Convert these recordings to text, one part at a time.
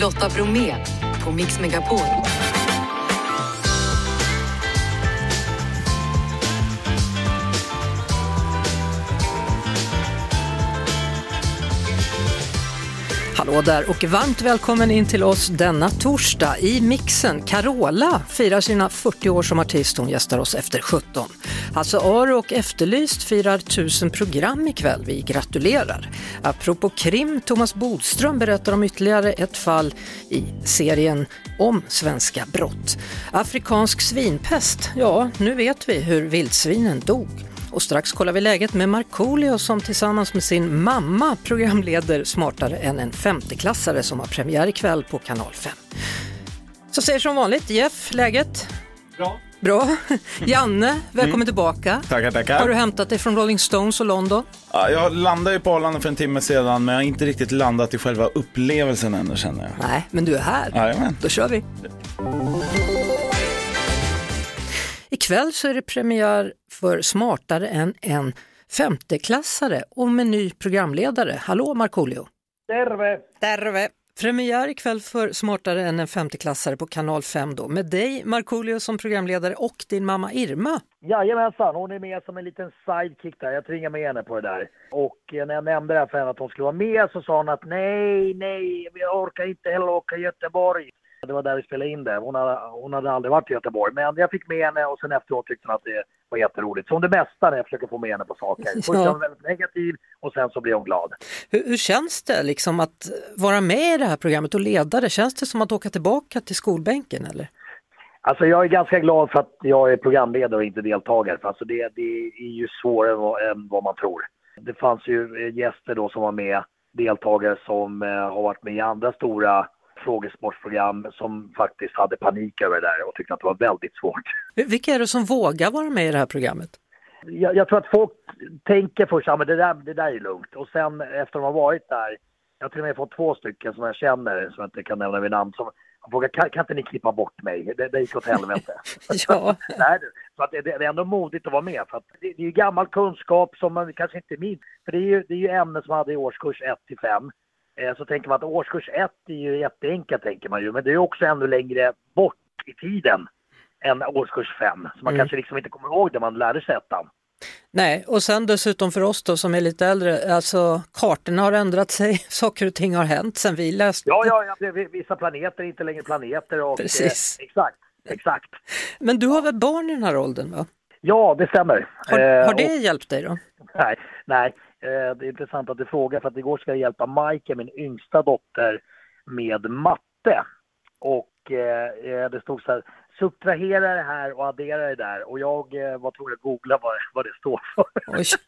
Lotta Bromé på Mix Megapol. Hallå där och varmt välkommen in till oss denna torsdag i mixen. Carola firar sina 40 år som artist, hon gästar oss efter 17. Hasse Aro och Efterlyst firar 1000 program ikväll, vi gratulerar. Apropå krim, Thomas Bodström berättar om ytterligare ett fall i serien om svenska brott. Afrikansk svinpest, ja nu vet vi hur vildsvinen dog. Och strax kollar vi läget med Markoolio som tillsammans med sin mamma programleder Smartare än en femteklassare som har premiär ikväll på kanal 5. Så säger som vanligt Jeff, läget? Bra. Bra. Janne, välkommen tillbaka. Tackar, tackar. Har du hämtat dig från Rolling Stones och London? Ja, jag landade ju på Arlanda för en timme sedan, men jag har inte riktigt landat i själva upplevelsen ännu känner jag. Nej, men du är här. Jajamän. Då kör vi. Ikväll så är det premiär för Smartare än en femteklassare och med ny programledare. Hallå Markoolio! Terve! Terve! Premiär ikväll för Smartare än en femteklassare på kanal 5 då med dig Markoolio som programledare och din mamma Irma. Jajamensan, hon är med som en liten sidekick där. Jag tvingade med henne på det där. Och eh, när jag nämnde det här för henne att hon skulle vara med så sa hon att nej, nej, jag orkar inte heller åka Göteborg. Det var där vi spelade in det. Hon hade, hon hade aldrig varit i Göteborg. Men jag fick med henne och sen efteråt tyckte hon att det var jätteroligt. Som det bästa när jag försöker få med henne på saker. Först var hon väldigt negativ och sen så blev hon glad. Hur, hur känns det liksom att vara med i det här programmet och leda det? Känns det som att åka tillbaka till skolbänken eller? Alltså jag är ganska glad för att jag är programledare och inte deltagare. För alltså det, det är ju svårare än vad, än vad man tror. Det fanns ju gäster då som var med, deltagare som eh, har varit med i andra stora frågesportprogram som faktiskt hade panik över det där och tyckte att det var väldigt svårt. Vilka är det som vågar vara med i det här programmet? Jag, jag tror att folk tänker först att ja, det, där, det där är lugnt och sen efter att de har varit där, jag har till och med fått två stycken som jag känner, som jag inte kan nämna vid namn, som frågar kan, kan inte ni klippa bort mig? Det, det gick åt helvete. ja. Nej, så att det, det, är ändå modigt att vara med. För att det, det är ju gammal kunskap som man kanske inte minns. För det är ju, det är ju ämnen som man hade i årskurs 1 till 5 så tänker man att årskurs 1 är ju jätteenkelt tänker man ju, men det är också ännu längre bort i tiden än årskurs 5. Så man Mm. kanske liksom inte kommer ihåg det man lärde sig ettan. Nej, och sen dessutom för oss då som är lite äldre, alltså kartorna har ändrat sig, saker och ting har hänt sen vi läste. Ja, ja, ja, vissa planeter är inte längre planeter och... Precis. Eh, exakt, exakt. Men du har väl barn i den här åldern? Va? Ja, det stämmer. Har, Eh, har det och- hjälpt dig då? Nej, nej. Eh, Det är intressant att du frågar för att igår ska jag hjälpa Majke, min yngsta dotter, med matte. Och eh, eh, det stod så här, subtrahera det här och addera det där. Och jag eh, var tvungen att googla vad, vad det står för.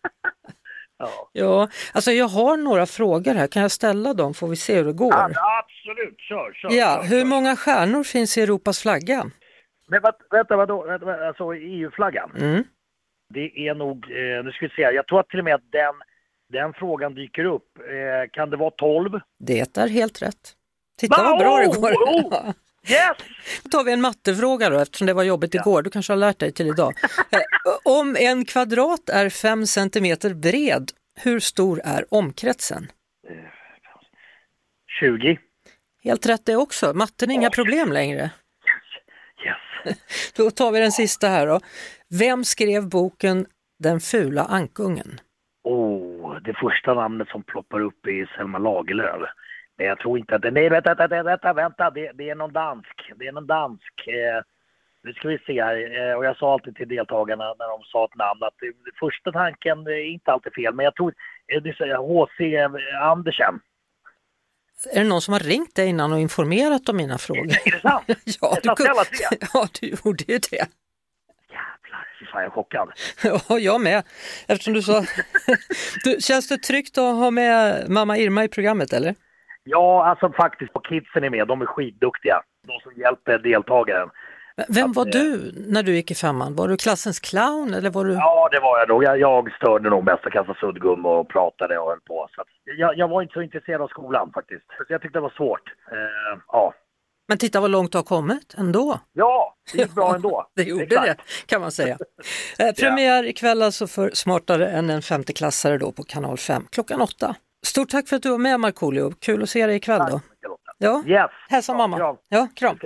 Ja. Ja, alltså jag har några frågor här, kan jag ställa dem får vi se hur det går? Ja, absolut, kör, kör. Ja, kör, hur kör. många stjärnor finns i Europas flagga? Men vänta, vänta vadå? Vänta, vänta, alltså EU-flaggan? Mm. Det är nog, eh, nu ska vi se, jag tror att till och med att den, den frågan dyker upp. Eh, kan det vara 12? Det är helt rätt. Titta Va? vad bra det Oh, går. oh. Ja. Yes! Då tar vi en mattefråga då eftersom det var jobbigt igår, du kanske har lärt dig till idag. Eh, Om en kvadrat är 5 centimeter bred, hur stor är omkretsen? 20. Helt rätt det också, matten är inga problem längre. Yes. Då tar vi den sista här då. Vem skrev boken Den fula ankungen? Oh, det första namnet som ploppar upp är Selma Lagerlöf. Men jag tror inte att det... Nej, vänta, vänta, vänta, vänta. Det, det är någon dansk. Det är någon dansk. Eh, nu ska vi se här. Eh, och jag sa alltid till deltagarna när de sa ett namn att det, det första tanken är inte alltid fel. Men jag tror eh, det är H.C. Andersen. Är det någon som har ringt dig innan och informerat om mina frågor? Är det sant? Ja, Jag satt alla tre. ja, du gjorde ju det. Jävlar, fy fan jag är chockad. Ja, jag med. Eftersom du sa... Du, känns det tryggt att ha med mamma Irma i programmet eller? Ja, alltså faktiskt, och kidsen är med. De är skitduktiga. De som hjälper deltagaren. Vem var eh, du när du gick i femman? Var du klassens clown eller var du... Ja, det var jag nog. Jag, jag störde nog mest och kastade suddgum och pratade och höll på. Så jag, jag var inte så intresserad av skolan faktiskt. Så jag tyckte det var svårt. Eh, ja. Men titta vad långt du har kommit ändå. ja, det gick bra ändå. Det gjorde Exakt. det kan man säga. Eh, premiär ikväll alltså för Smartare än en femteklassare då på kanal 5 klockan åtta. Stort tack för att du var med Markoolio, kul att se dig ikväll då. Ja, Yes! hälsa mamma. Kram. Ja, kram.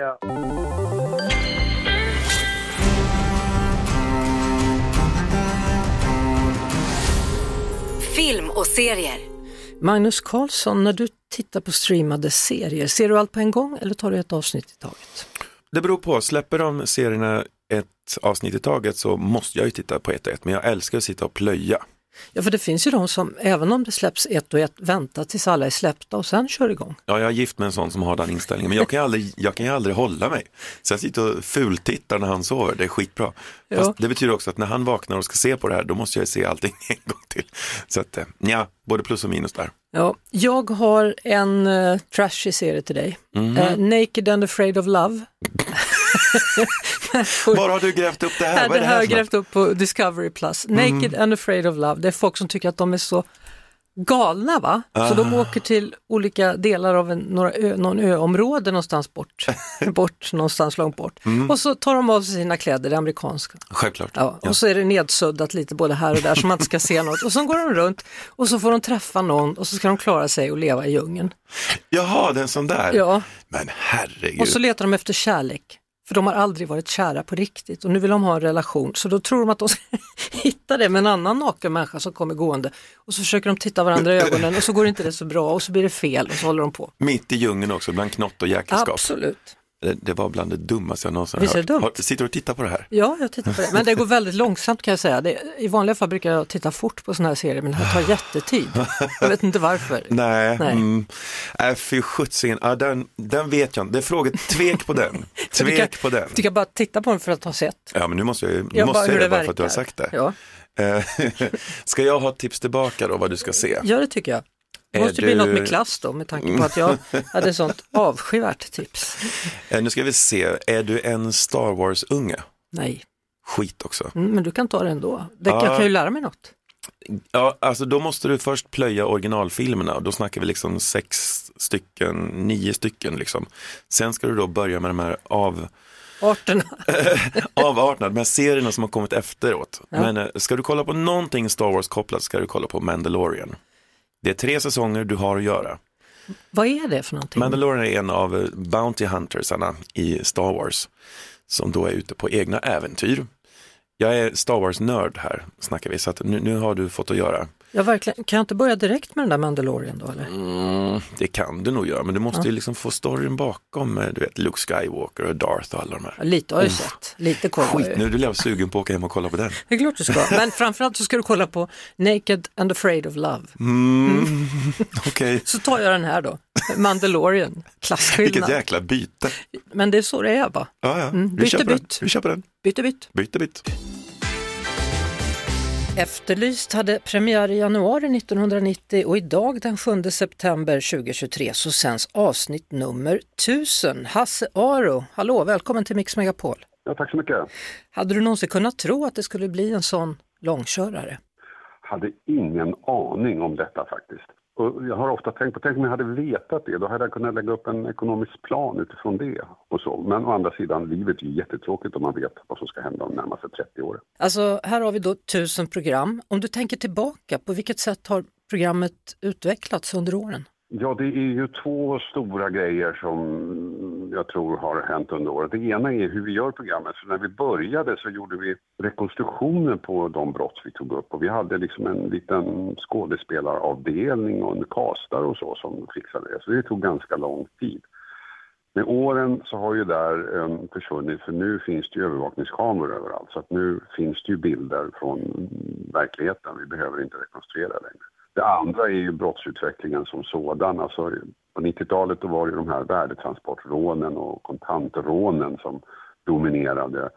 Film och serier. Magnus Karlsson, när du tittar på streamade serier, ser du allt på en gång eller tar du ett avsnitt i taget? Det beror på, släpper de serierna ett avsnitt i taget så måste jag ju titta på ett och ett, men jag älskar att sitta och plöja. Ja, för det finns ju de som, även om det släpps ett och ett, väntar tills alla är släppta och sen kör igång. Ja, jag är gift med en sån som har den inställningen, men jag kan ju aldrig, jag kan ju aldrig hålla mig. Så jag sitter och fultittar när han sover, det är skitbra. Ja. Fast det betyder också att när han vaknar och ska se på det här, då måste jag se allting en gång till. Så att, eh, ja, både plus och minus där. Ja, jag har en uh, trashig serie till dig. Mhm. Eh, Naked and afraid of love. Var har du grävt upp det här? Är det här har jag grävt upp på Discovery Plus. Naked and afraid of love. Det är folk som tycker att de är så galna va? Så de åker till olika delar av en, några ö, någon öområde någonstans bort, bort någonstans långt bort. Och så tar de av sig sina kläder, det amerikanska. Självklart. Ja, och så är det nedsuddat lite både här och där så man inte ska se något. Och så går de runt och så får de träffa någon och så ska de klara sig och leva i djungeln. Jaha, det är en sån där. Ja, Men herregud. och så letar de efter kärlek. För de har aldrig varit kära på riktigt och nu vill de ha en relation. Så då tror de att de ska hitta det med en annan naken människa som kommer gående. Och så försöker de titta varandra i ögonen och så går inte det så bra och så blir det fel och så håller de på. Mitt i djungeln också, bland knott och jäkelskap. Absolut. Det, det var bland det dummaste jag någonsin Visst hört. dumt? Sitter du och tittar på det här? Ja, jag tittar på det. Men det går väldigt långsamt kan jag säga. Det, I vanliga fall brukar jag titta fort på sådana här serier men det här tar jättetid. Jag vet inte varför. Nej, Nej. Mm, äh, fy sjuttsingen, ja, den, den vet jag inte. Det är fråga, tvek på den. Du kan- Tvek på den. Du kan bara titta på den för att ha sett. Ja, men nu måste jag, nu Ja, måste bara jag det det bara för att du har sagt det. Ja, Eh, Ska jag ha tips tillbaka då vad du ska se? ja det tycker jag. Måste bli du- något med klass då med tanke på att jag hade sånt avskyvärt tips. Eh, Nu ska vi se, är du en Star Wars-unge? Nej, Skit också. mm, men du kan ta det ändå. Det, Ja. Jag kan ju lära mig något. Ja, alltså då måste du först plöja originalfilmerna och då snackar vi liksom sex stycken, nio stycken liksom. Sen ska du då börja med de här av, Arterna. avarterna, de här serierna som har kommit efteråt. Ja. Men eh, ska du kolla på någonting Star Wars kopplat ska du kolla på Mandalorian. Det är tre säsonger du har att göra. Vad är det för någonting? Mandalorian är en av eh, Bounty Huntersarna i Star Wars som då är ute på egna äventyr. Jag är Star Wars-nörd här, snackar vi, så nu, nu har du fått att göra. Ja, verkligen. Kan jag inte börja direkt med den där Mandalorian då eller? Mm, det kan du nog göra, men du måste Ja. ju liksom få storyn bakom, eh, du vet, Luke Skywalker och Darth och alla de här. Ja, Lite har jag sett. Lite koll jag Skit, nu du blev sugen på att åka hem och kolla på den. Det är klart du ska. Men framförallt så ska du kolla på Naked and afraid of love. Mm, Okej, Så tar jag den här då. Mandalorian, vilket klasskillnad. jäkla byte. Men det är så det är va? Ja, ja. Mm, den. bytt. vi köper den. Bytte bytt. Byte bytt. Efterlyst hade premiär i januari 1990 och idag den 7 september 2023 så sänds avsnitt nummer 1000. Hasse Aro, hallå, välkommen till Mix Megapol. Ja, tack så mycket. Hade du någonsin kunnat tro att det skulle bli en sån långkörare? Hade ingen aning om detta faktiskt. Och jag har ofta tänkt på, tänk om jag hade vetat det, då hade jag kunnat lägga upp en ekonomisk plan utifrån det och så. Men å andra sidan, livet är ju jättetråkigt om man vet vad som ska hända de närmaste 30 åren. Alltså, här har vi då tusen program. Om du tänker tillbaka, på vilket sätt har programmet utvecklats under åren? Ja, det är ju två stora grejer som jag tror har hänt under året. Det ena är hur vi gör programmet. För när vi började så gjorde vi rekonstruktioner på de brott vi tog upp. Och vi hade liksom en liten skådespelaravdelning och en castare och så som fixade det. Så det tog ganska lång tid. Med åren så har ju där um, försvunnit för nu finns det ju övervakningskameror överallt. Så att nu finns det ju bilder från verkligheten. Vi behöver inte rekonstruera längre. Det andra är ju brottsutvecklingen som sådan. Alltså, på 90-talet då var det ju de här värdetransportrånen och kontantrånen som dominerade.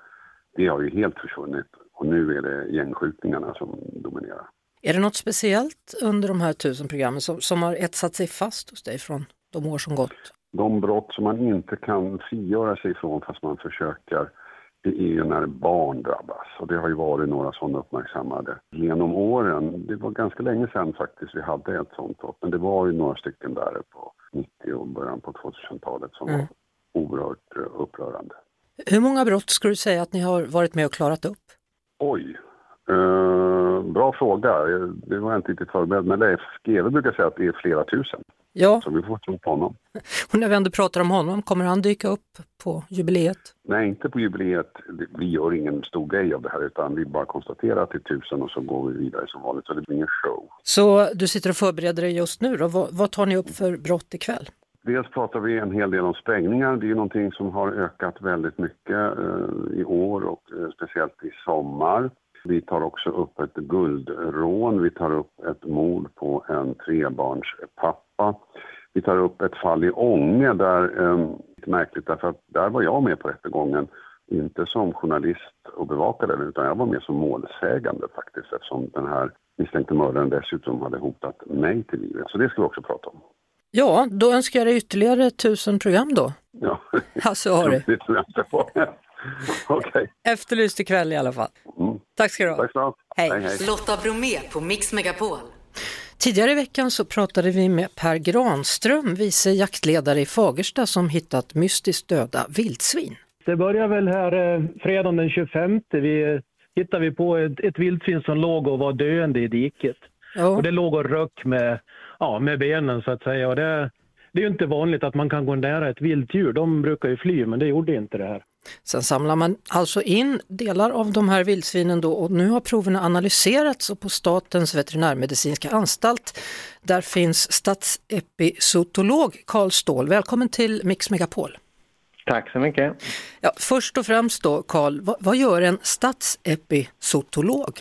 Det har ju helt försvunnit och nu är det gängskjutningarna som dominerar. Är det något speciellt under de här 1000 programmen som, som har etsat sig fast hos dig från de år som gått? De brott som man inte kan frigöra sig ifrån fast man försöker, det är ju när barn drabbas. Och det har ju varit några sådana uppmärksammade genom åren. Det var ganska länge sedan faktiskt vi hade ett sånt brott, men det var ju några stycken där på 90 och början på 2000-talet som Mm. var oerhört eh, upprörande. Hur många brott skulle du säga att ni har varit med och klarat upp? Oj. Eh, bra fråga. Det var jag inte riktigt förberedd. Men Leif GW brukar säga att det är flera tusen. Ja, Så vi får tro på honom. och när vi ändå pratar om honom, kommer han dyka upp på jubileet? Nej, inte på jubileet. Vi gör ingen stor grej av det här utan vi bara konstaterar att det är tusen och så går vi vidare som vanligt. Så det blir ingen show. Så du sitter och förbereder dig just nu då. Vad, vad tar ni upp för brott ikväll? Dels pratar vi en hel del om sprängningar. Det är ju någonting som har ökat väldigt mycket eh, i år och eh, speciellt i sommar. Vi tar också upp ett guldrån. Vi tar upp ett mord på en trebarnspappa. Vi tar upp ett fall i Ånge där, eh, märkligt därför att där var jag med på rättegången. Inte som journalist och bevakade den utan jag var med som målsägande faktiskt eftersom den här misstänkte mördaren dessutom hade hotat mig till livet. Så det ska vi också prata om. Ja, då önskar jag dig ytterligare tusen program då. Ja, Hasse Ari. det tror jag inte på. Okej, Efterlyst ikväll i alla fall. Mm. Tack ska du ha. tack så mycket. Hej. hej, hej. Lotta Bromé på Mix Megapol. Tidigare i veckan så pratade vi med Per Granström, vice jaktledare i Fagersta som hittat mystiskt döda vildsvin. Det börjar väl här eh, fredagen den 25. Vi eh, hittade vi på ett, ett vildsvin som låg och var döende i diket. Ja, Och det låg och röck med, ja, med benen så att säga. Och det, det är ju inte vanligt att man kan gå nära ett vilt djur. De brukar ju fly, men det gjorde inte det här. Sen samlar man alltså in delar av de här vildsvinen då och nu har proverna analyserats och på Statens veterinärmedicinska anstalt där finns statsepizootolog Karl Ståhl. Välkommen till Mix Megapol. Tack så mycket. Ja, först och främst då Karl, vad, vad gör en statsepizootolog?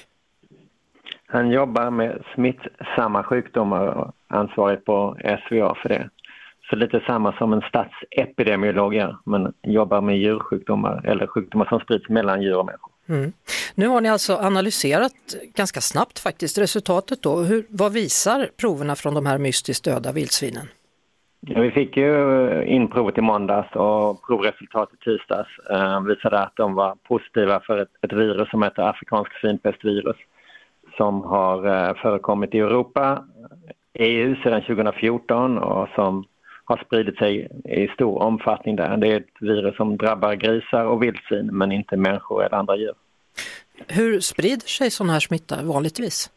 Han jobbar med smittsamma sjukdomar och ansvarig på SVA för det. Så lite samma som en statsepidemiolog gör, men jobbar med djursjukdomar eller sjukdomar som sprids mellan djur och människor. Mm. Nu har ni alltså analyserat ganska snabbt faktiskt resultatet då. Hur, vad visar proverna från de här mystiskt döda vildsvinen? Ja, vi fick ju in provet i måndags och provresultatet i tisdags eh, visade att de var positiva för ett, ett virus som heter afrikansk svinpestvirus som har eh, förekommit i Europa, EU sedan 2014 och som har spridit sig i stor omfattning där. Det är ett virus som drabbar grisar och vildsvin men inte människor eller andra djur. Hur sprider sig sån här smitta vanligtvis?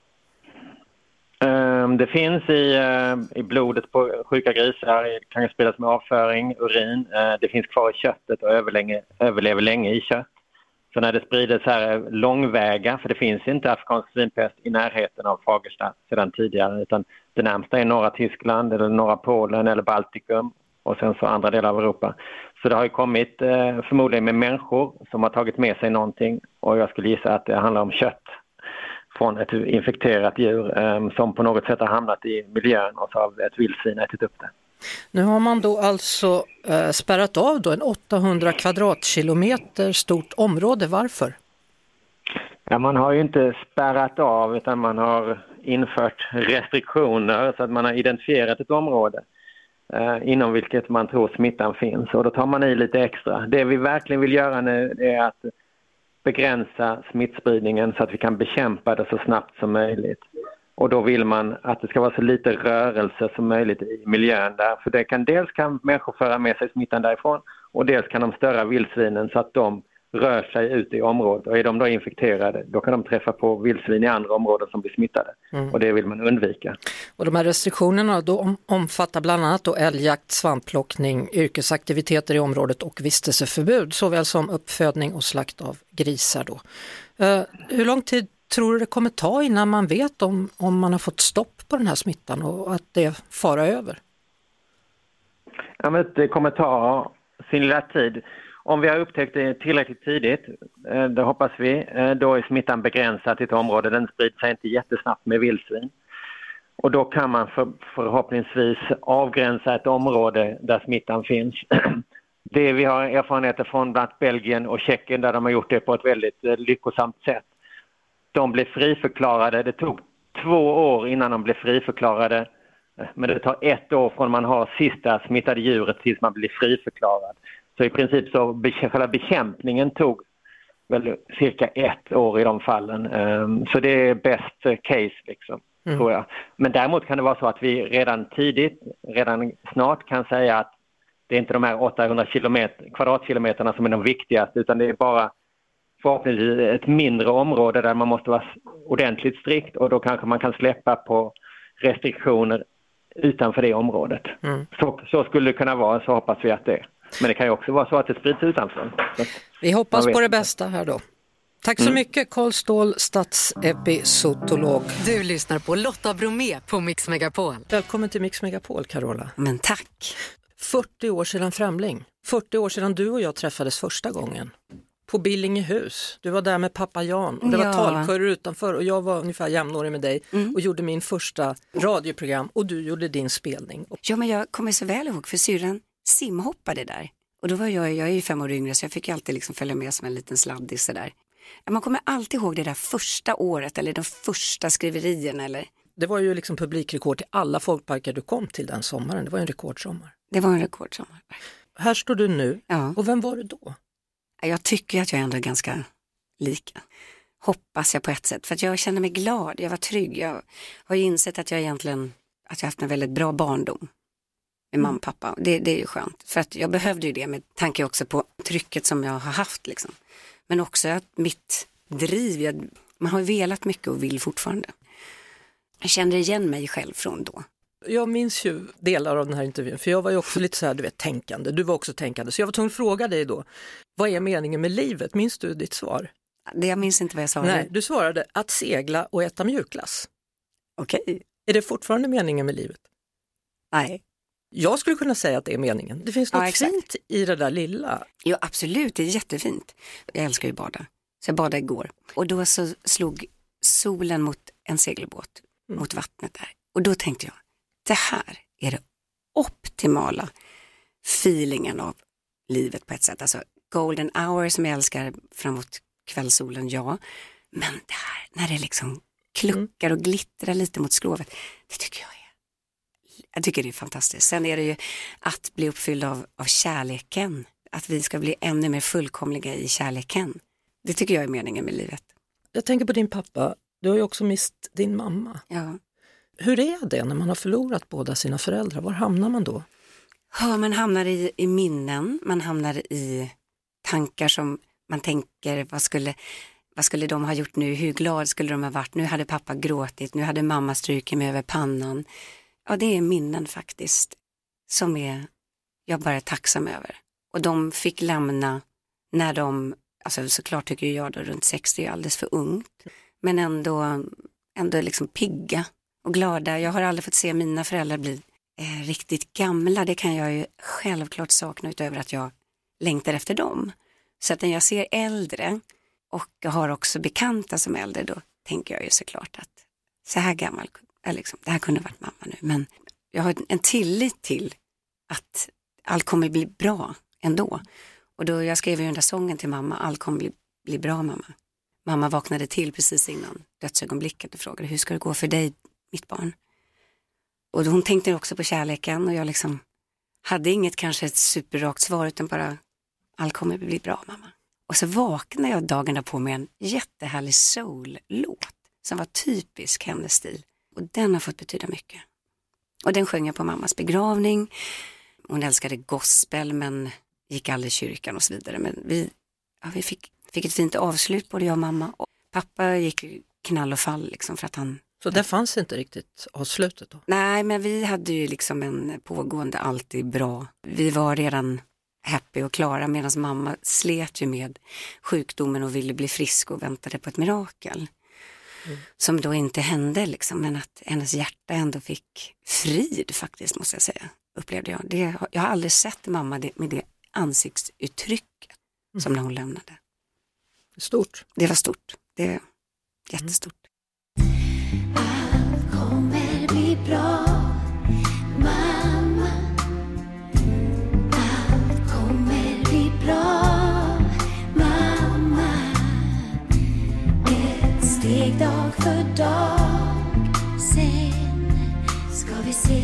Ehm, Det finns i, eh, i blodet på sjuka grisar, det kan spridas med avföring, urin. Eh, Det finns kvar i köttet och överlever länge i kött. Så när det sprider så här långväga, för det finns inte afrikansk svinpest i närheten av Fagersta sedan tidigare, utan det närmsta är norra Tyskland eller norra Polen eller Baltikum och sen så andra delar av Europa. Så det har ju kommit eh, förmodligen med människor som har tagit med sig någonting och jag skulle gissa att det handlar om kött från ett infekterat djur eh, som på något sätt har hamnat i miljön och så har ett vildsvin ätit upp det. Nu har man då alltså eh, spärrat av då en 800 kvadratkilometer stort område. Varför? Ja, man har ju inte spärrat av utan man har infört restriktioner så att man har identifierat ett område eh, inom vilket man tror smittan finns och då tar man i lite extra. Det vi verkligen vill göra nu är att begränsa smittspridningen så att vi kan bekämpa det så snabbt som möjligt. Och då vill man att det ska vara så lite rörelse som möjligt i miljön där. För det kan, dels kan människor föra med sig smittan därifrån och dels kan de störa vildsvinen så att de rör sig ut i området. Och är de då infekterade då kan de träffa på vildsvin i andra områden som blir smittade. Och det vill man undvika. Och de här restriktionerna då om, omfattar bland annat då älgjakt, svampplockning, yrkesaktiviteter i området och vistelseförbud såväl som uppfödning och slakt av grisar. Då. Eh, hur lång tid tror du det kommer ta innan man vet om, om man har fått stopp på den här smittan och att det fara över? Ja, men det kommer ta sin lilla tid. Om vi har upptäckt det tillräckligt tidigt, eh, det hoppas vi, eh, då är smittan begränsad till ett område. Den sprider sig inte jättesnabbt med vildsvin. Och då kan man för, förhoppningsvis avgränsa ett område där smittan finns. Det vi har erfarenheter från bland annat Belgien och Tjeckien där de har gjort det på ett väldigt eh, lyckosamt sätt. De blev friförklarade. Det tog två år innan de blev friförklarade. Men det tar ett år från man har sista smittade djuret tills man blir friförklarad. Så i princip så själva bekämpningen tog väl cirka ett år i de fallen. Ehm, Så det är best case liksom, tror jag. Men däremot kan det vara så att vi redan tidigt, redan snart kan säga att det är inte de här 800 kilometer, kvadratkilometerna som är de viktigaste utan det är bara förhoppningsvis ett mindre område där man måste vara ordentligt strikt och då kanske man kan släppa på restriktioner utanför det området. Mm. Så, så skulle det kunna vara, så hoppas vi att det är. Men det kan ju också vara så att det sprids utanför. Så att, Vi hoppas på det bästa här då. Tack så mycket Karl Ståhl, statsepizootolog. Du lyssnar på Lotta Bromé på Mix Megapol. Välkommen till Mix Megapol, Carola. Men tack. 40 år sedan Främling. 40 år sedan du och jag träffades första gången. På Billingehus. Du var där med pappa Jan och det var Ja. talkörer utanför och jag var ungefär jämnårig med dig och gjorde min första radioprogram och du gjorde din spelning. Ja, men jag kommer så väl ihåg för syrran simhoppade där. Och då var jag, jag är ju fem år yngre så jag fick ju alltid liksom följa med som en liten sladdis sådär. Man kommer alltid ihåg det där första året eller de första skriverierna eller Det var ju liksom publikrekord till alla folkparker du kom till den sommaren. Det var en rekordsommar. det var en rekordsommar. Här står du nu. Ja. Och vem var du då? Jag tycker att jag ändå är ganska lika. Hoppas jag på ett sätt, för att jag känner mig glad, jag var trygg. Jag har ju insett att jag egentligen, att jag haft en väldigt bra barndom med mamma och pappa. Det, det är ju skönt, för att jag behövde ju det med tanke också på trycket som jag har haft. Liksom. Men också att mitt driv, jag, man har velat mycket och vill fortfarande. Jag kände igen mig själv från då. Jag minns ju delar av den här intervjun, för jag var ju också lite så här, du vet, tänkande. Du var också tänkande, så jag var tvungen att fråga dig då, vad är meningen med livet? Minns du ditt svar? Det, jag minns inte vad jag sa. Nej, du svarade att segla och äta mjukglass. Okej, Är det fortfarande meningen med livet? nej. Jag skulle kunna säga att det är meningen. Det finns Ja, något exakt. fint i det där lilla. Jo absolut, det är jättefint. Jag älskar ju bada. Så jag badade igår. Och då så slog solen mot en segelbåt, mot vattnet där. Och då tänkte jag, det här är det optimala feelingen av livet på ett sätt. Alltså golden hour som jag älskar framåt kvällssolen, ja. Men det här när det liksom kluckar och glittrar lite mot skrovet, det tycker jag är jag tycker det är fantastiskt. Sen är det ju att bli uppfylld av, av kärleken. Att vi ska bli ännu mer fullkomliga i kärleken. Det tycker jag är meningen med livet. Jag tänker på din pappa, du har ju också mist din mamma. Ja. Hur är det när man har förlorat båda sina föräldrar? Var hamnar man då? Ja, man hamnar i, i minnen, man hamnar i tankar som man tänker, vad skulle, vad skulle de ha gjort nu? Hur glad skulle de ha varit? Nu hade pappa gråtit, nu hade mamma strukit mig över pannan. Ja, det är minnen faktiskt som är, jag bara är tacksam över. Och de fick lämna när de, alltså såklart tycker jag då runt 60 är alldeles för ungt, men ändå, ändå liksom pigga och glada. Jag har aldrig fått se mina föräldrar bli eh, riktigt gamla, det kan jag ju självklart sakna utöver att jag längtar efter dem. Så att när jag ser äldre och jag har också bekanta som äldre, då tänker jag ju såklart att så här gammal, eller liksom, det här kunde varit mamma nu, men jag har en tillit till att allt kommer bli bra ändå. Och då jag skrev ju den där sången till mamma, allt kommer bli, bli bra mamma. Mamma vaknade till precis innan dödsögonblicket och frågade, hur ska det gå för dig, mitt barn? Och hon tänkte också på kärleken och jag liksom hade inget kanske ett superrakt svar utan bara, allt kommer bli bra mamma. Och så vaknade jag dagen därpå med en jättehärlig soul-låt som var typisk hennes stil. Och den har fått betyda mycket. Och den sjöng jag på mammas begravning. Hon älskade gospel men gick aldrig i kyrkan och så vidare. Men vi, ja, vi fick, fick ett fint avslut både jag och mamma. Och pappa gick knall och fall liksom för att han Så där fanns inte riktigt avslutet då? Nej, men vi hade ju liksom en pågående alltid bra. Vi var redan happy och klara medan mamma slet ju med sjukdomen och ville bli frisk och väntade på ett mirakel. Som då inte hände liksom, men att hennes hjärta ändå fick frid faktiskt måste jag säga, upplevde jag. Det, jag har aldrig sett mamma med det ansiktsuttrycket som när hon lämnade. Stort. Det var stort, det är jättestort.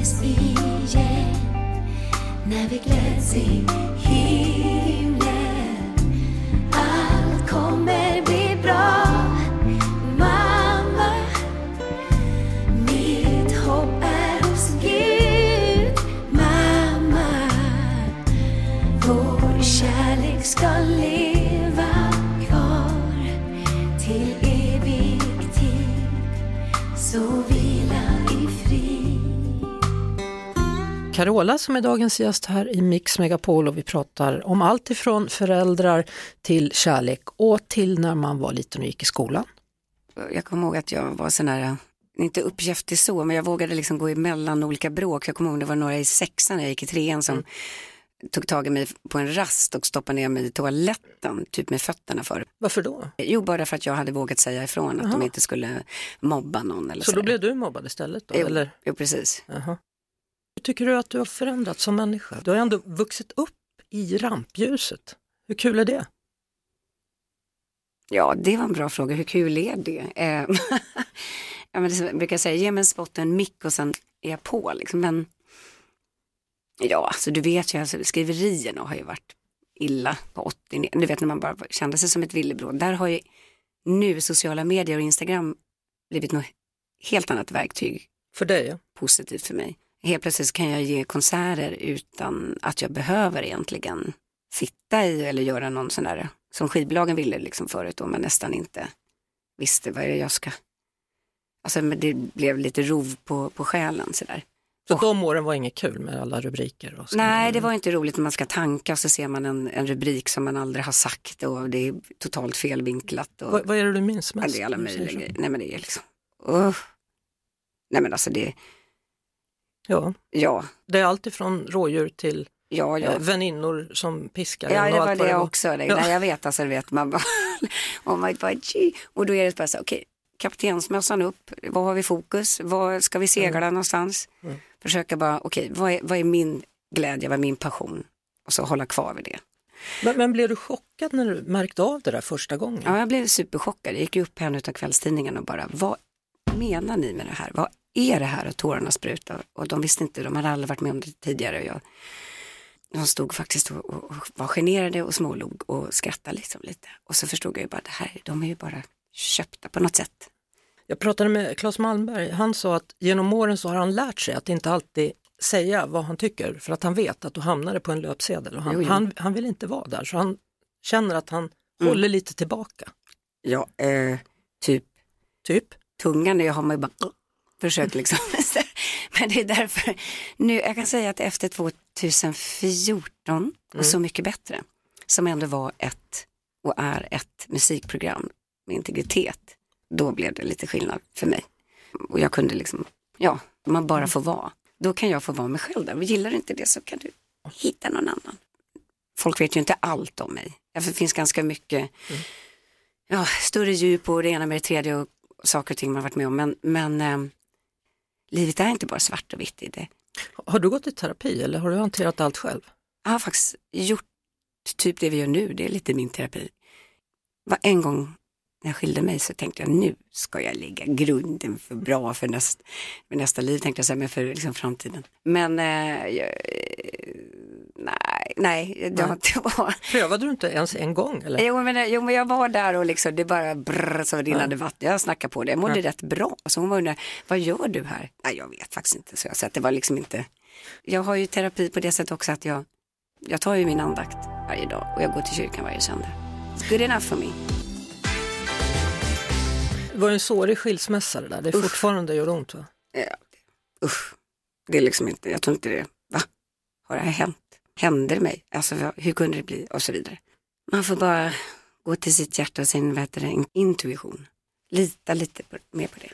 Vi ses igen När Carola som är dagens gäst här i Mix Megapol och vi pratar om allt ifrån föräldrar till kärlek och till när man var liten och gick i skolan. Jag kommer ihåg att jag var sån här, inte uppkäftig så, men jag vågade liksom gå emellan olika bråk. Jag kommer ihåg det var några i sexan jag gick i trean som tog tag i mig på en rast och stoppade ner mig i toaletten, typ med fötterna för. Varför då? Jo, bara för att jag hade vågat säga ifrån att Jaha. de inte skulle mobba någon eller Så så. då blev du mobbad istället? Då, jo, eller? jo, precis. Jaha. Tycker du att du har förändrats som människa? Du har ändå vuxit upp i rampljuset. Hur kul är det? Ja, det var en bra fråga. Hur kul är det? Eh, ja, men det är som jag brukar säga, ge mig en spot en mick och sen är jag på. Liksom. Men ja, alltså du vet ju, alltså, skriverierna har ju varit illa på 80 Du vet när man bara kände sig som ett villebråd. Där har ju nu sociala medier och Instagram blivit något helt annat verktyg. För dig? Ja. Positivt för mig. Helt plötsligt kan jag ge konserter utan att jag behöver egentligen sitta i eller göra någon sån där, som skivbolagen ville liksom förut då, men nästan inte visste vad är det jag ska, alltså men det blev lite rov på, på själen sådär. Så de åren var inget kul med alla rubriker? Och Nej, det var inte roligt när man ska tanka och så ser man en, en rubrik som man aldrig har sagt och det är totalt felvinklat. Och, Vad, vad är det du minns ja, mest? det är alla möjliga grejer. Nej men det är liksom, uh. Nej men alltså det, Ja, ja, det är allt ifrån rådjur till ja, ja. eh, väninnor som piskar Ja, det var det var. också. Det. Ja. Nej, jag vet, alltså, du vet, man bara, oh my God, och då är det bara så, okej, kaptensmössan upp, vad har vi fokus, vad ska vi segla någonstans? Mm. Försöka bara, okej, vad, är, vad är min glädje, vad är min passion? Och så hålla kvar vid det. Men, men blev du chockad när du märkte av det där första gången? Ja, jag blev superchockad. Jag gick upp på en av kvällstidningarna och bara, vad menar ni med det här? Vad är det här? Och tårarna sprutade. Och de visste inte, de hade aldrig varit med om det tidigare. Och jag, de stod faktiskt och, och, och var generade och smålog och skrattade liksom lite. Och så förstod jag ju bara, det här, de är ju bara köpta på något sätt. Jag pratade med Claes Malmberg, han sa att genom åren så har han lärt sig att inte alltid säga vad han tycker för att han vet att då hamnar det på en löpsedel och han, Jo, jo. han, han vill inte vara där så han känner att han Mm. håller lite tillbaka. Ja, eh, typ Typ? tungan, det har man ju bara försökt liksom. Men det är därför, nu, jag kan säga att efter 2014 och Så mycket bättre, som ändå var ett och är ett musikprogram med integritet, då blev det lite skillnad för mig. Och jag kunde liksom, ja, man bara får vara, då kan jag få vara mig själv där. Och gillar du inte det så kan du hitta någon annan. Folk vet ju inte allt om mig. Därför finns ganska mycket ja, större djup och det ena med det tredje och saker och ting man har varit med om. Men, men eh, livet är inte bara svart och vitt i det. Har du gått i terapi eller har du hanterat allt själv? Jag har faktiskt gjort typ det vi gör nu, det är lite min terapi. Var en gång när jag skilde mig så tänkte jag nu ska jag lägga grunden för bra för, näst, för nästa liv, tänkte jag säga, men för liksom framtiden. Men eh, jag, eh, nej, nej, det var inte var. Prövade du inte ens en gång? Eller? Jo men, jo men jag var där och liksom, det bara brrr, så rinnade vatten. Jag snackade på det, jag mådde rätt bra. Så hon var undrar, vad gör du här? Nej jag vet faktiskt inte. Så jag sa att det var liksom inte. Jag har ju terapi på det sättet också att jag, jag tar ju min andakt varje dag och jag går till kyrkan varje söndag. It's good enough for me. Var en sårig skilsmässa det där, det är fortfarande gör ont va? Ja, usch, det är liksom inte, jag tror inte det, va? Har det här hänt? Hände det mig? Alltså hur kunde det bli? Och så vidare. Man får bara gå till sitt hjärta och sin vad det, intuition. Lita lite på, mer på det.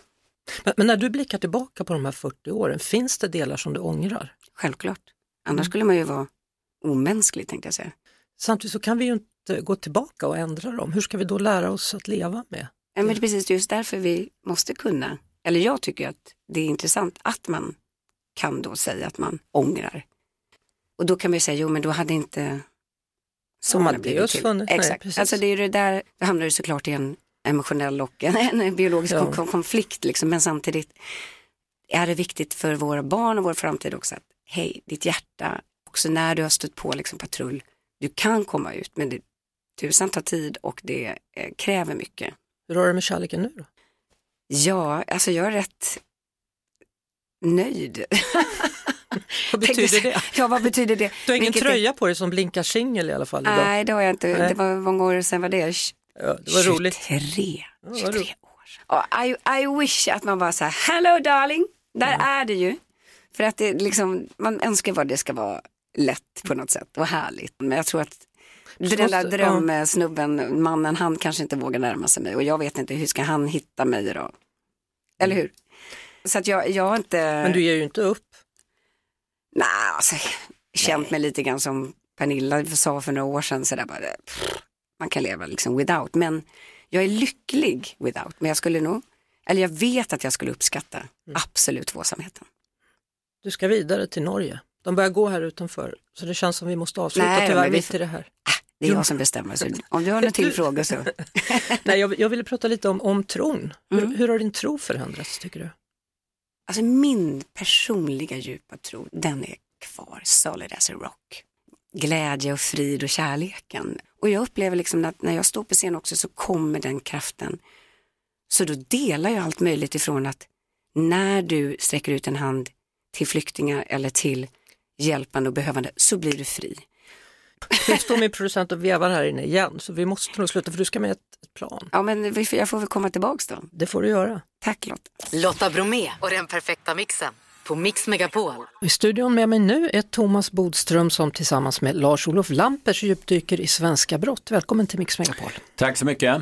Men, men när du blickar tillbaka på de här 40 åren, finns det delar som du ångrar? Självklart. Annars skulle man ju vara omänsklig tänkte jag säga. Samtidigt så kan vi ju inte gå tillbaka och ändra dem. Hur ska vi då lära oss att leva med? Ja, men det är precis just därför vi måste kunna, eller jag tycker att det är intressant att man kan då säga att man ångrar. Och då kan man ju säga, jo men då hade inte sonen Amadeus blivit till. funnits, nej, Exakt, precis. alltså det är ju det där, då hamnar du såklart i en emotionell och en, biologisk Ja. kon- konflikt liksom, men samtidigt är det viktigt för våra barn och vår framtid också att hej, ditt hjärta, också när du har stött på liksom patrull, du kan komma ut men det tusan tar tid och det eh, kräver mycket. Hur har du det med kärleken nu då? Ja, alltså jag är rätt nöjd. Vad betyder det? Ja, vad betyder det? Du har ingen Vilket tröja på dig som blinkar singel i alla fall idag. Nej, det har jag inte. Nej. Det var många år sedan var det? Ja, det var roligt. 23. Ja, vad 23 roligt. år. Ja, I, I wish att man var så här, hello darling, där är det ju. För att det liksom, man önskar vad det ska vara lätt på något sätt och härligt. Men jag tror att den där måste- drömsnubben, mannen, han kanske inte vågar närma sig mig och jag vet inte hur ska han hitta mig då? Eller hur? Så att jag, jag har inte... Men du ger ju inte upp. Nej, alltså, känt mig lite grann som Pernilla sa för några år sedan, så där bara, pff, man kan leva liksom without. Men jag är lycklig without, men jag skulle nog, eller jag vet att jag skulle uppskatta Mm. absolut tvåsamheten. Du ska vidare till Norge. De börjar gå här utanför, så det känns som vi måste avsluta Nej, tyvärr vi mitt i det här. Det är jag som bestämmer, så om du har några till frågor så. Nej, jag, jag ville prata lite om, om tron. Hur, Mm. hur har din tro förändrats tycker du? Alltså min personliga djupa tro, den är kvar, solid as a rock. Glädje och frid och kärleken. Och jag upplever liksom att när jag står på scen också så kommer den kraften. Så då delar jag allt möjligt ifrån att när du sträcker ut en hand till flyktingar eller till hjälpande och behövande så blir du fri. Nu står min producent och vevar här inne igen, så vi måste nog sluta för du ska med ett, plan. Ja men jag får väl komma tillbaks då. Det får du göra. Tack Lotta. Lotta Bromé och den perfekta mixen på Mix Megapol. I studion med mig nu är Thomas Bodström som tillsammans med Lars-Olof Lampers djupdyker i svenska brott. Välkommen till Mix Megapol. Tack så mycket.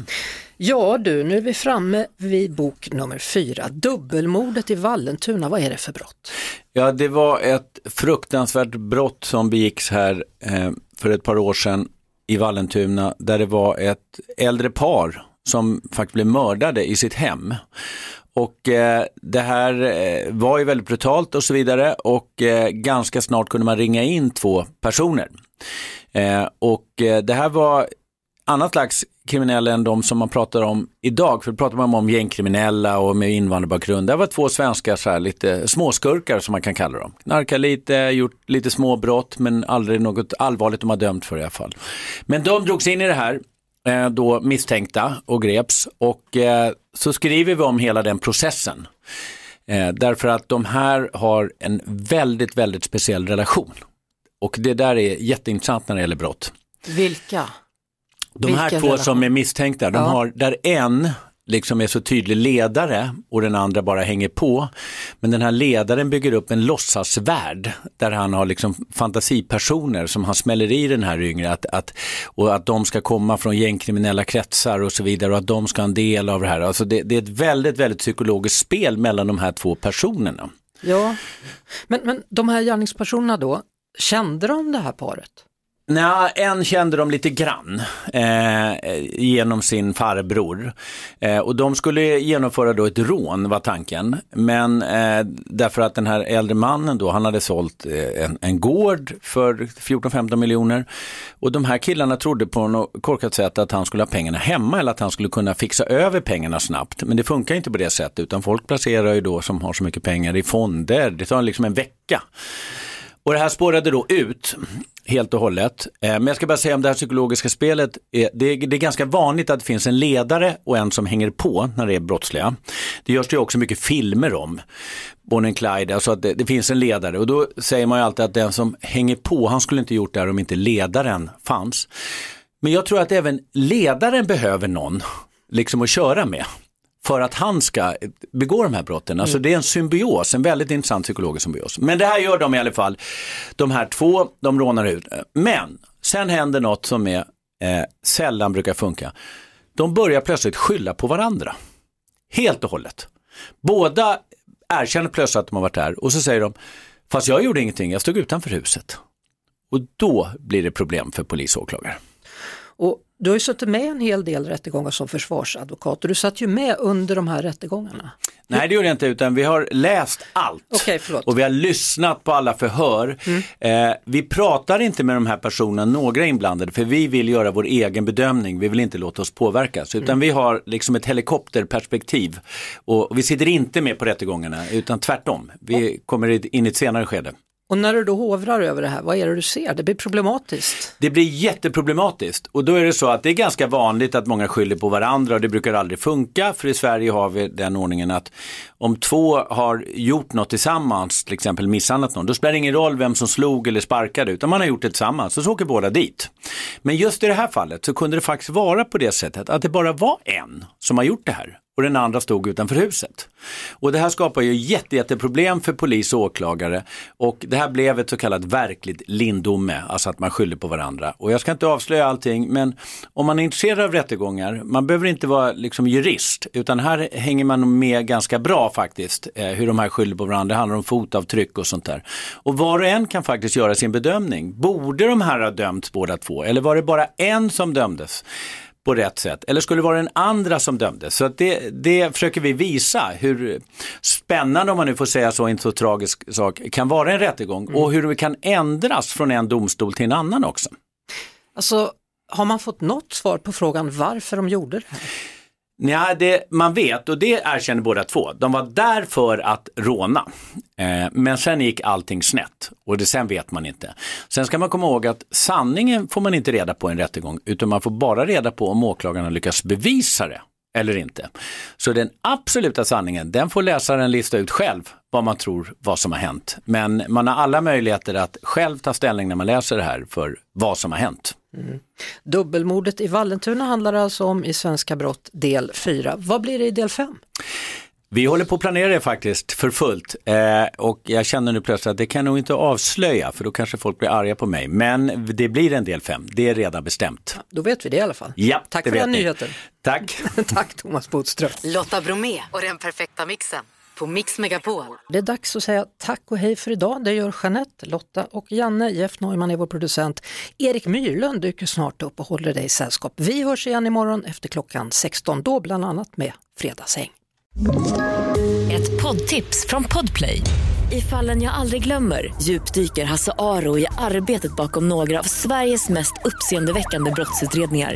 Ja du, nu är vi framme vid bok nummer fyra, Dubbelmordet i Vallentuna. Vad är det för brott? Ja, det var ett fruktansvärt brott som begicks här eh, för ett par år sedan i Vallentuna där det var ett äldre par som faktiskt blev mördade i sitt hem. Och eh, det här eh, var ju väldigt brutalt och så vidare och eh, ganska snart kunde man ringa in två personer. Eh, och eh, det här var annat slags kriminella än de som man pratar om idag. För då pratar man om gängkriminella och med invandrarbakgrund. Det var två svenskar, så här, lite småskurkar som man kan kalla dem. Knarkar lite, gjort lite småbrott men aldrig något allvarligt de har dömt för i alla fall. Men de drogs in i det här, eh, då misstänkta och greps. Och eh, så skriver vi om hela den processen. Eh, därför att de här har en väldigt, väldigt speciell relation. Och det där är jätteintressant när det gäller brott. Vilka? De här Vilken två relation? som är misstänkta, de Ja. har, där en liksom är så tydlig ledare och den andra bara hänger på. Men den här ledaren bygger upp en låtsasvärld där han har liksom fantasipersoner som han smäller i den här yngre att, att, och att de ska komma från gängkriminella kretsar och så vidare och att de ska ha en del av det här. Alltså det, det är ett väldigt, väldigt psykologiskt spel mellan de här två personerna. Ja, men, men de här gärningspersonerna då, kände de det här paret? Nej, en kände de lite grann eh, genom sin farbror. Eh, och de skulle genomföra då ett rån var tanken. Men eh, därför att den här äldre mannen då, han hade sålt eh, en, en gård för 14-15 miljoner. Och de här killarna trodde på något korkat sätt att han skulle ha pengarna hemma eller att han skulle kunna fixa över pengarna snabbt. Men det funkar inte på det sättet utan folk placerar ju då som har så mycket pengar i fonder. Det tar liksom en vecka. Och det här spårade då ut helt och hållet. Eh, men jag ska bara säga om det här psykologiska spelet, är, det, är, det är ganska vanligt att det finns en ledare och en som hänger på när det är brottsliga. Det görs det ju också mycket filmer om. Bonnie and Clyde, alltså att det, det finns en ledare och då säger man ju alltid att den som hänger på, han skulle inte gjort det här om inte ledaren fanns. Men jag tror att även ledaren behöver någon liksom att köra med för att han ska begå de här brotten. Alltså det är en symbios, en väldigt intressant psykologisk symbios. Men det här gör de i alla fall. De här två, de rånar ut. Men sen händer något som är eh, sällan brukar funka. De börjar plötsligt skylla på varandra. Helt och hållet. Båda erkänner plötsligt att de har varit där och så säger de, fast jag gjorde ingenting, jag stod utanför huset. Och då blir det problem för polis och åklagare. Och du har ju suttit med en hel del rättegångar som försvarsadvokat och du satt ju med under de här rättegångarna. Nej det gjorde jag inte utan vi har läst allt. Förlåt. Och vi har lyssnat på alla förhör. Eh, vi pratar inte med de här personerna, några inblandade, för vi vill göra vår egen bedömning. Vi vill inte låta oss påverkas. Utan vi har liksom ett helikopterperspektiv. Och vi sitter inte med på rättegångarna, utan tvärtom. Vi kommer in i ett senare skede. Och när du då hovrar över det här, vad är det du ser? Det blir problematiskt. Det blir jätteproblematiskt och då är det så att det är ganska vanligt att många skyller på varandra och det brukar aldrig funka för i Sverige har vi den ordningen att om två har gjort något tillsammans, till exempel misshandlat någon, då spelar det ingen roll vem som slog eller sparkade utan man har gjort det tillsammans och så åker båda dit. Men just i det här fallet så kunde det faktiskt vara på det sättet att det bara var en som har gjort det här och den andra stod utanför huset. Och det här skapar ju jätte, jätteproblem för polis och åklagare och det här blev ett så kallat verkligt lindome, alltså att man skyller på varandra. Och jag ska inte avslöja allting, men om man är intresserad av rättegångar, man behöver inte vara liksom jurist, utan här hänger man med ganska bra faktiskt, eh, hur de här skyller på varandra. Det handlar om fotavtryck och sånt där. Och var och en kan faktiskt göra sin bedömning. Borde de här ha dömts båda två, eller var det bara en som dömdes? På rätt sätt? Eller skulle det vara den andra som dömdes? Så att det, det försöker vi visa hur spännande, om man nu får säga så, inte så tragisk sak, kan vara en rättegång Mm. och hur det kan ändras från en domstol till en annan också. Alltså, har man fått något svar på frågan varför de gjorde det här? Ja, det man vet, och det erkänner båda två, de var där för att råna. Eh, men sen gick allting snett och det sen vet man inte. Sen ska man komma ihåg att sanningen får man inte reda på i en rättegång, utan man får bara reda på om åklagarna lyckas bevisa det eller inte. Så den absoluta sanningen, den får läsaren lista ut själv vad man tror vad som har hänt. Men man har alla möjligheter att själv ta ställning när man läser det här för vad som har hänt. Dubbelmordet i Vallentuna handlar det alltså om i Svenska brott del 4. Vad blir det i del 5? Vi håller på att planera det faktiskt för fullt eh, och jag känner nu plötsligt att det kan nog inte avslöja för då kanske folk blir arga på mig. Men det blir en del fem, det är redan bestämt. Då vet vi det i alla fall. Ja, Tack för den ni. nyheten. Tack. Tack Thomas Bodström. Lotta Bromé och den perfekta mixen på Mix Megapol. Det är dags att säga tack och hej för idag. Det gör Jeanette, Lotta och Janne. Jeff Neumann är vår producent. Erik Myrlund dyker snart upp och håller dig i sällskap. Vi hörs igen imorgon efter klockan 16, då bland annat med Fredagshäng. Ett poddtips från Podplay. I fallen jag aldrig glömmer djupdyker Hasse Aro i arbetet bakom några av Sveriges mest uppseendeväckande brottsutredningar.